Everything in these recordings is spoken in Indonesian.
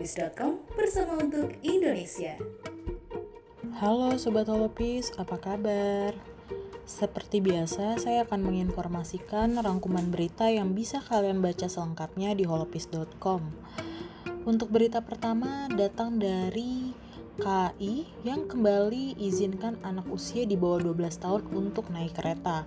holopis.com bersama untuk Indonesia. Halo Sobat Holopis, apa kabar? Seperti biasa, saya akan menginformasikan rangkuman berita yang bisa kalian baca selengkapnya di holopis.com. Untuk berita pertama datang dari KAI yang kembali izinkan anak usia di bawah 12 tahun untuk naik kereta.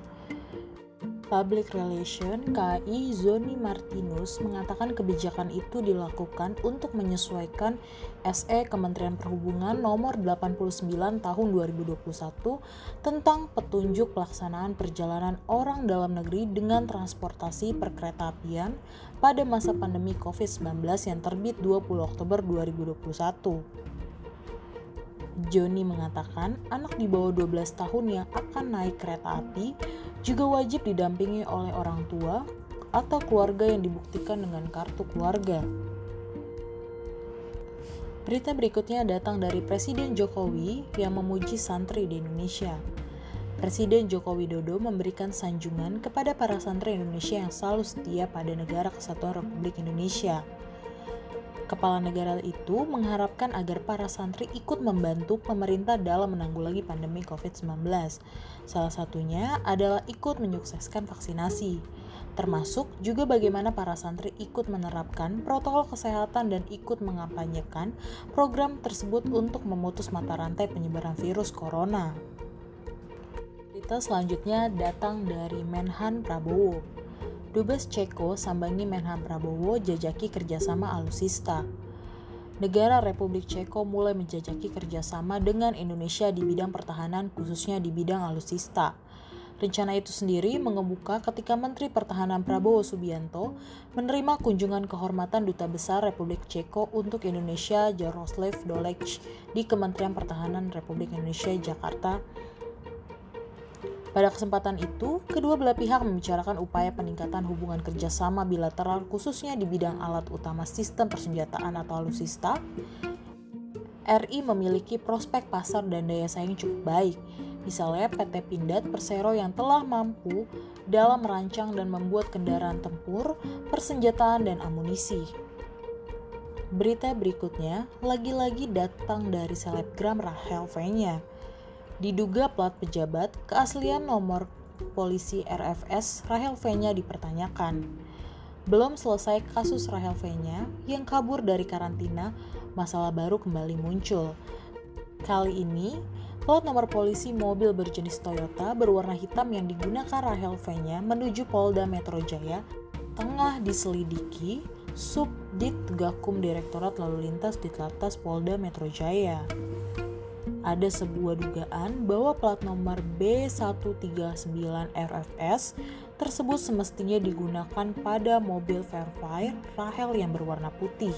Public Relation KAI Zoni Martinus mengatakan kebijakan itu dilakukan untuk menyesuaikan SE Kementerian Perhubungan nomor 89 tahun 2021 tentang petunjuk pelaksanaan perjalanan orang dalam negeri dengan transportasi perkeretaapian pada masa pandemi COVID-19 yang terbit 20 Oktober 2021. Joni mengatakan anak di bawah 12 tahun yang akan naik kereta api juga wajib didampingi oleh orang tua atau keluarga yang dibuktikan dengan kartu keluarga. Berita berikutnya datang dari Presiden Jokowi yang memuji santri di Indonesia. Presiden Joko Widodo memberikan sanjungan kepada para santri Indonesia yang selalu setia pada negara kesatuan Republik Indonesia. Kepala negara itu mengharapkan agar para santri ikut membantu pemerintah dalam menanggulangi pandemi COVID-19. Salah satunya adalah ikut menyukseskan vaksinasi, termasuk juga bagaimana para santri ikut menerapkan protokol kesehatan dan ikut mengampanyekan program tersebut untuk memutus mata rantai penyebaran virus corona. Berita selanjutnya datang dari Menhan Prabowo. Dubes Ceko sambangi Menhan Prabowo jajaki kerjasama alusista. Negara Republik Ceko mulai menjajaki kerjasama dengan Indonesia di bidang pertahanan khususnya di bidang alusista. Rencana itu sendiri mengemuka ketika Menteri Pertahanan Prabowo Subianto menerima kunjungan kehormatan Duta Besar Republik Ceko untuk Indonesia Jaroslav Dolec di Kementerian Pertahanan Republik Indonesia Jakarta pada kesempatan itu, kedua belah pihak membicarakan upaya peningkatan hubungan kerjasama bilateral khususnya di bidang alat utama sistem persenjataan atau alutsista. RI memiliki prospek pasar dan daya saing cukup baik, misalnya PT Pindad Persero yang telah mampu dalam merancang dan membuat kendaraan tempur, persenjataan, dan amunisi. Berita berikutnya lagi-lagi datang dari selebgram Rahel V-nya Diduga plat pejabat, keaslian nomor polisi RFS Rahel V-nya dipertanyakan. Belum selesai kasus Rahel V-nya yang kabur dari karantina, masalah baru kembali muncul. Kali ini, plat nomor polisi mobil berjenis Toyota berwarna hitam yang digunakan Rahel V-nya menuju Polda Metro Jaya tengah diselidiki Subdit Gakum Direktorat Lalu Lintas Ditlantas Polda Metro Jaya ada sebuah dugaan bahwa plat nomor B139 RFS tersebut semestinya digunakan pada mobil Fairfire Rahel yang berwarna putih.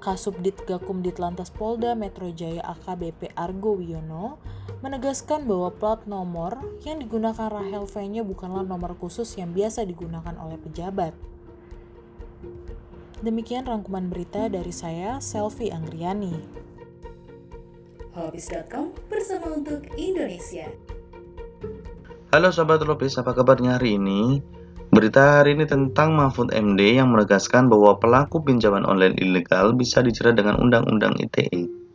Kasubdit Gakum Ditlantas Polda Metro Jaya AKBP Argo Wiono menegaskan bahwa plat nomor yang digunakan Rahel V-nya bukanlah nomor khusus yang biasa digunakan oleh pejabat. Demikian rangkuman berita dari saya, Selvi Anggriani. Holopis.com bersama untuk Indonesia. Halo Sobat Lopis, apa kabarnya hari ini? Berita hari ini tentang Mahfud MD yang menegaskan bahwa pelaku pinjaman online ilegal bisa dijerat dengan Undang-Undang ITE.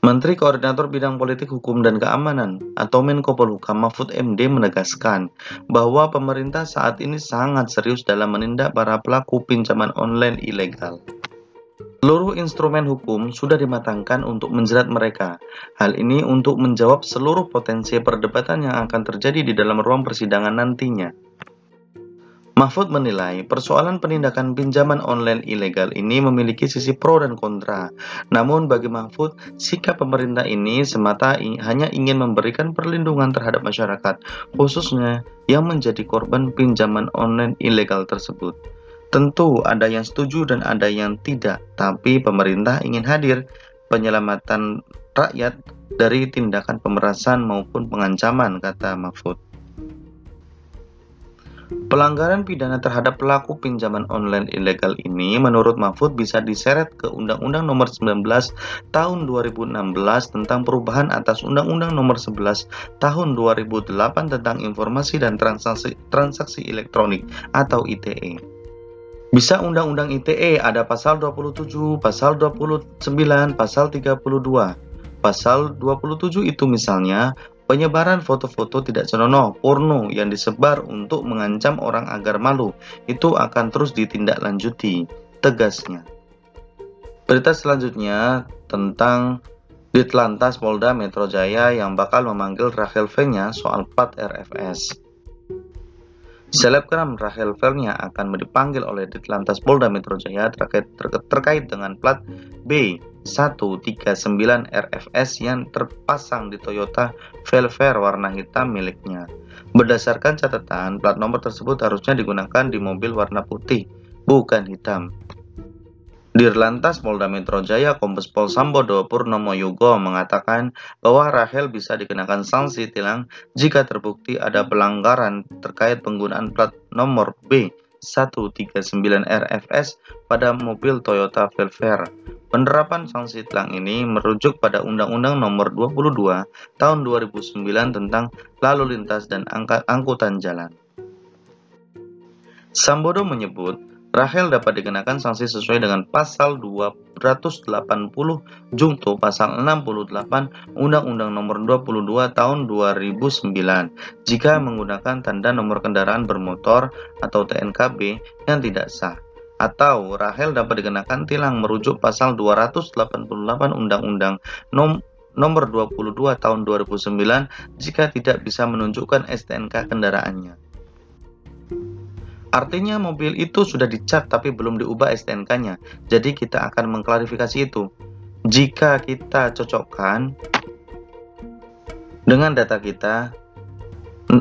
Menteri Koordinator Bidang Politik Hukum dan Keamanan atau Menko Polhukam Mahfud MD menegaskan bahwa pemerintah saat ini sangat serius dalam menindak para pelaku pinjaman online ilegal. Seluruh instrumen hukum sudah dimatangkan untuk menjerat mereka. Hal ini untuk menjawab seluruh potensi perdebatan yang akan terjadi di dalam ruang persidangan nantinya. Mahfud menilai persoalan penindakan pinjaman online ilegal ini memiliki sisi pro dan kontra. Namun bagi Mahfud, sikap pemerintah ini semata hanya ingin memberikan perlindungan terhadap masyarakat, khususnya yang menjadi korban pinjaman online ilegal tersebut. Tentu ada yang setuju dan ada yang tidak, tapi pemerintah ingin hadir penyelamatan rakyat dari tindakan pemerasan maupun pengancaman, kata Mahfud. Pelanggaran pidana terhadap pelaku pinjaman online ilegal ini menurut Mahfud bisa diseret ke Undang-Undang Nomor 19 Tahun 2016 tentang perubahan atas Undang-Undang Nomor 11 Tahun 2008 tentang Informasi dan Transaksi, Transaksi Elektronik atau ITE. Bisa Undang-Undang ITE ada pasal 27, pasal 29, pasal 32. Pasal 27 itu misalnya penyebaran foto-foto tidak senonoh porno yang disebar untuk mengancam orang agar malu itu akan terus ditindaklanjuti tegasnya. Berita selanjutnya tentang Ditlantas Polda Metro Jaya yang bakal memanggil Rachel V-nya soal plat RFS. Selebgram Rachel Velnya akan dipanggil oleh Ditlantas Polda Metro Jaya terkait, ter, terkait dengan plat B139 RFS yang terpasang di Toyota Velver warna hitam miliknya. Berdasarkan catatan, plat nomor tersebut harusnya digunakan di mobil warna putih, bukan hitam. Dirlantas Polda Metro Jaya Kombes Pol Sambodo Purnomo Yugo mengatakan bahwa Rahel bisa dikenakan sanksi tilang jika terbukti ada pelanggaran terkait penggunaan plat nomor B 139 RFS pada mobil Toyota Velver. Penerapan sanksi tilang ini merujuk pada Undang-Undang Nomor 22 Tahun 2009 tentang Lalu Lintas dan Angkutan Jalan. Sambodo menyebut Rahel dapat dikenakan sanksi sesuai dengan pasal 280 Jungto pasal 68 Undang-Undang Nomor 22 Tahun 2009 jika menggunakan tanda nomor kendaraan bermotor atau TNKB yang tidak sah atau Rahel dapat dikenakan tilang merujuk pasal 288 Undang-Undang Nom Nomor 22 Tahun 2009 jika tidak bisa menunjukkan STNK kendaraannya. Artinya mobil itu sudah dicat tapi belum diubah STNK-nya. Jadi kita akan mengklarifikasi itu. Jika kita cocokkan dengan data kita,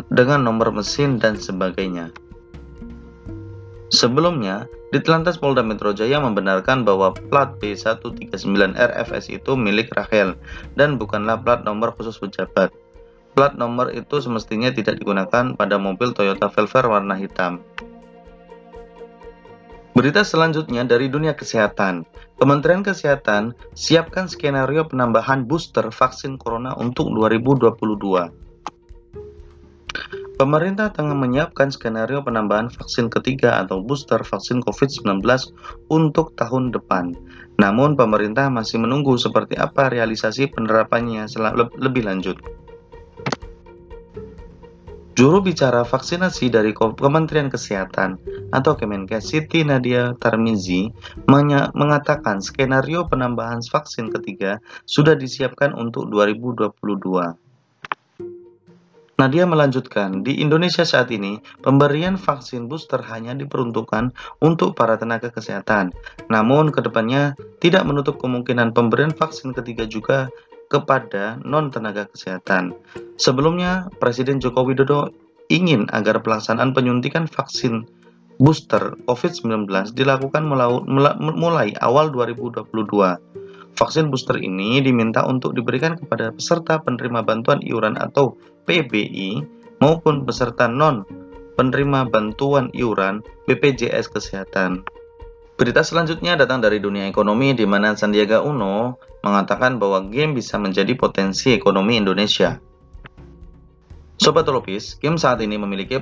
dengan nomor mesin dan sebagainya. Sebelumnya, Ditlantas Polda Metro Jaya membenarkan bahwa plat B139 RFS itu milik Rahel dan bukanlah plat nomor khusus pejabat. Plat nomor itu semestinya tidak digunakan pada mobil Toyota Velver warna hitam. Berita selanjutnya dari dunia kesehatan. Kementerian Kesehatan siapkan skenario penambahan booster vaksin corona untuk 2022. Pemerintah tengah menyiapkan skenario penambahan vaksin ketiga atau booster vaksin COVID-19 untuk tahun depan. Namun, pemerintah masih menunggu seperti apa realisasi penerapannya lebih lanjut. Juru bicara vaksinasi dari Kementerian Kesehatan atau Kemenkes Siti Nadia Tarmizi mengatakan skenario penambahan vaksin ketiga sudah disiapkan untuk 2022. Nadia melanjutkan, di Indonesia saat ini, pemberian vaksin booster hanya diperuntukkan untuk para tenaga kesehatan. Namun, ke depannya tidak menutup kemungkinan pemberian vaksin ketiga juga kepada non-tenaga kesehatan. Sebelumnya, Presiden Joko Widodo ingin agar pelaksanaan penyuntikan vaksin booster COVID-19 dilakukan mulai awal 2022. Vaksin booster ini diminta untuk diberikan kepada peserta penerima bantuan iuran atau PBI maupun peserta non penerima bantuan iuran BPJS Kesehatan. Berita selanjutnya datang dari dunia ekonomi di mana Sandiaga Uno mengatakan bahwa game bisa menjadi potensi ekonomi Indonesia. Sobat Tropis, game saat ini memiliki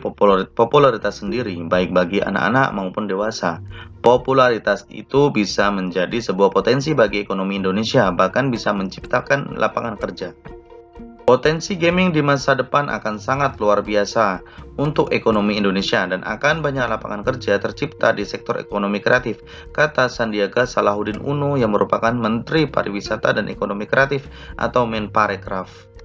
popularitas sendiri baik bagi anak-anak maupun dewasa. Popularitas itu bisa menjadi sebuah potensi bagi ekonomi Indonesia, bahkan bisa menciptakan lapangan kerja. Potensi gaming di masa depan akan sangat luar biasa untuk ekonomi Indonesia dan akan banyak lapangan kerja tercipta di sektor ekonomi kreatif, kata Sandiaga Salahuddin Uno yang merupakan Menteri Pariwisata dan Ekonomi Kreatif atau Menparekraf.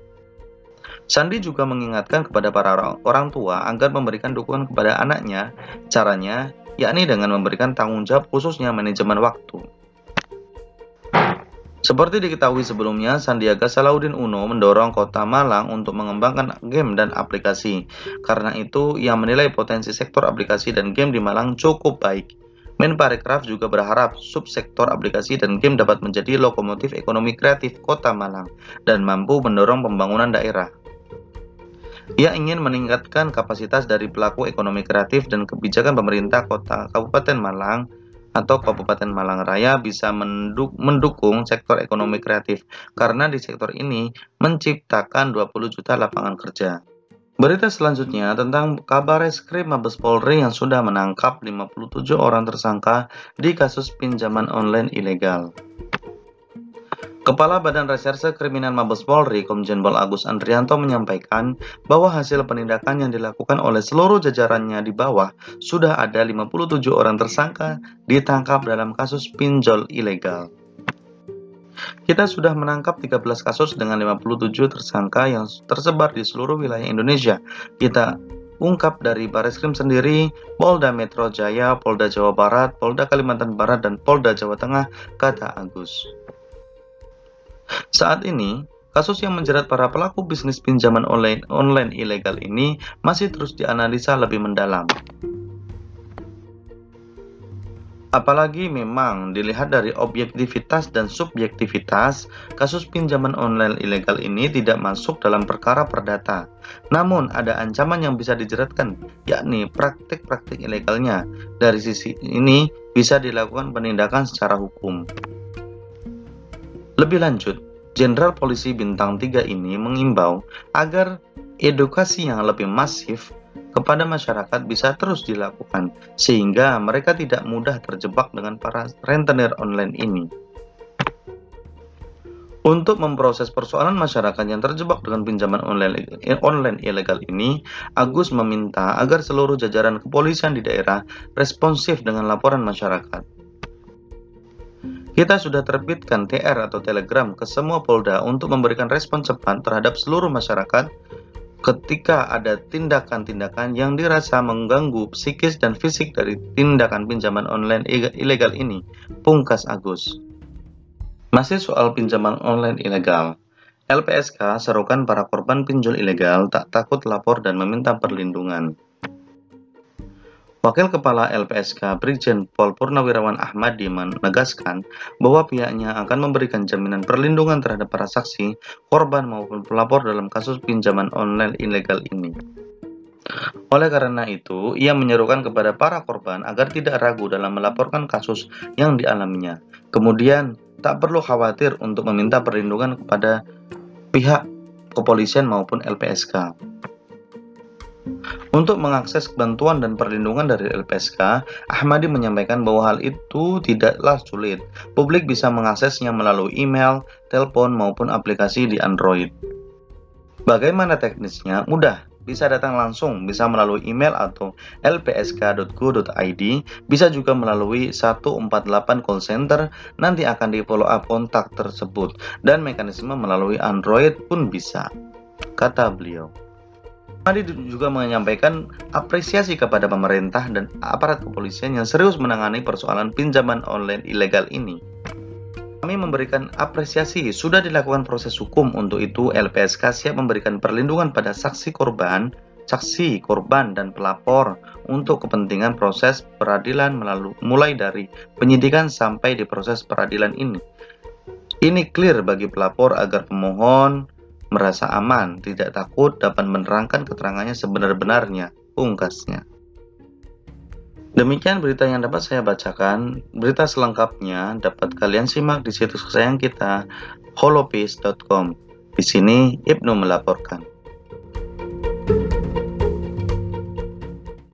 Sandi juga mengingatkan kepada para orang tua agar memberikan dukungan kepada anaknya, caranya yakni dengan memberikan tanggung jawab khususnya manajemen waktu. Seperti diketahui sebelumnya, Sandiaga Salahuddin Uno mendorong kota Malang untuk mengembangkan game dan aplikasi. Karena itu, ia menilai potensi sektor aplikasi dan game di Malang cukup baik. Menparekraf juga berharap subsektor aplikasi dan game dapat menjadi lokomotif ekonomi kreatif kota Malang dan mampu mendorong pembangunan daerah. Ia ingin meningkatkan kapasitas dari pelaku ekonomi kreatif dan kebijakan pemerintah kota Kabupaten Malang atau Kabupaten Malang Raya bisa mendukung sektor ekonomi kreatif karena di sektor ini menciptakan 20 juta lapangan kerja. Berita selanjutnya tentang kabar reskrim Mabes Polri yang sudah menangkap 57 orang tersangka di kasus pinjaman online ilegal. Kepala Badan Reserse Kriminal Mabes Polri, Komjen Pol Agus Andrianto menyampaikan bahwa hasil penindakan yang dilakukan oleh seluruh jajarannya di bawah sudah ada 57 orang tersangka ditangkap dalam kasus pinjol ilegal. Kita sudah menangkap 13 kasus dengan 57 tersangka yang tersebar di seluruh wilayah Indonesia. Kita ungkap dari Baris Krim sendiri, Polda Metro Jaya, Polda Jawa Barat, Polda Kalimantan Barat, dan Polda Jawa Tengah, kata Agus. Saat ini, kasus yang menjerat para pelaku bisnis pinjaman online, online ilegal ini masih terus dianalisa lebih mendalam. Apalagi memang dilihat dari objektivitas dan subjektivitas, kasus pinjaman online ilegal ini tidak masuk dalam perkara perdata. Namun ada ancaman yang bisa dijeratkan, yakni praktik-praktik ilegalnya. Dari sisi ini bisa dilakukan penindakan secara hukum. Lebih lanjut, Jenderal Polisi Bintang 3 ini mengimbau agar edukasi yang lebih masif kepada masyarakat bisa terus dilakukan sehingga mereka tidak mudah terjebak dengan para rentenir online ini. Untuk memproses persoalan masyarakat yang terjebak dengan pinjaman online, online ilegal ini, Agus meminta agar seluruh jajaran kepolisian di daerah responsif dengan laporan masyarakat. Kita sudah terbitkan TR atau Telegram ke semua Polda untuk memberikan respon cepat terhadap seluruh masyarakat ketika ada tindakan-tindakan yang dirasa mengganggu psikis dan fisik dari tindakan pinjaman online ilegal ini, pungkas Agus. Masih soal pinjaman online ilegal, LPSK serukan para korban pinjol ilegal tak takut lapor dan meminta perlindungan. Wakil Kepala LPSK Brigjen Pol Purnawirawan Ahmadi menegaskan bahwa pihaknya akan memberikan jaminan perlindungan terhadap para saksi, korban maupun pelapor dalam kasus pinjaman online ilegal ini. Oleh karena itu, ia menyerukan kepada para korban agar tidak ragu dalam melaporkan kasus yang dialaminya. Kemudian, tak perlu khawatir untuk meminta perlindungan kepada pihak kepolisian maupun LPSK. Untuk mengakses bantuan dan perlindungan dari LPSK, Ahmadi menyampaikan bahwa hal itu tidaklah sulit. Publik bisa mengaksesnya melalui email, telepon, maupun aplikasi di Android. Bagaimana teknisnya? Mudah, bisa datang langsung, bisa melalui email atau lpsk.go.id, bisa juga melalui 148 call center, nanti akan di follow up kontak tersebut, dan mekanisme melalui Android pun bisa, kata beliau. Adi juga menyampaikan apresiasi kepada pemerintah dan aparat kepolisian yang serius menangani persoalan pinjaman online ilegal ini. Kami memberikan apresiasi, sudah dilakukan proses hukum untuk itu LPSK siap memberikan perlindungan pada saksi korban, saksi, korban, dan pelapor untuk kepentingan proses peradilan melalui mulai dari penyidikan sampai di proses peradilan ini. Ini clear bagi pelapor agar pemohon, merasa aman, tidak takut dapat menerangkan keterangannya sebenar-benarnya, ungkasnya. Demikian berita yang dapat saya bacakan. Berita selengkapnya dapat kalian simak di situs kesayangan kita holopeace.com. Di sini Ibnu melaporkan.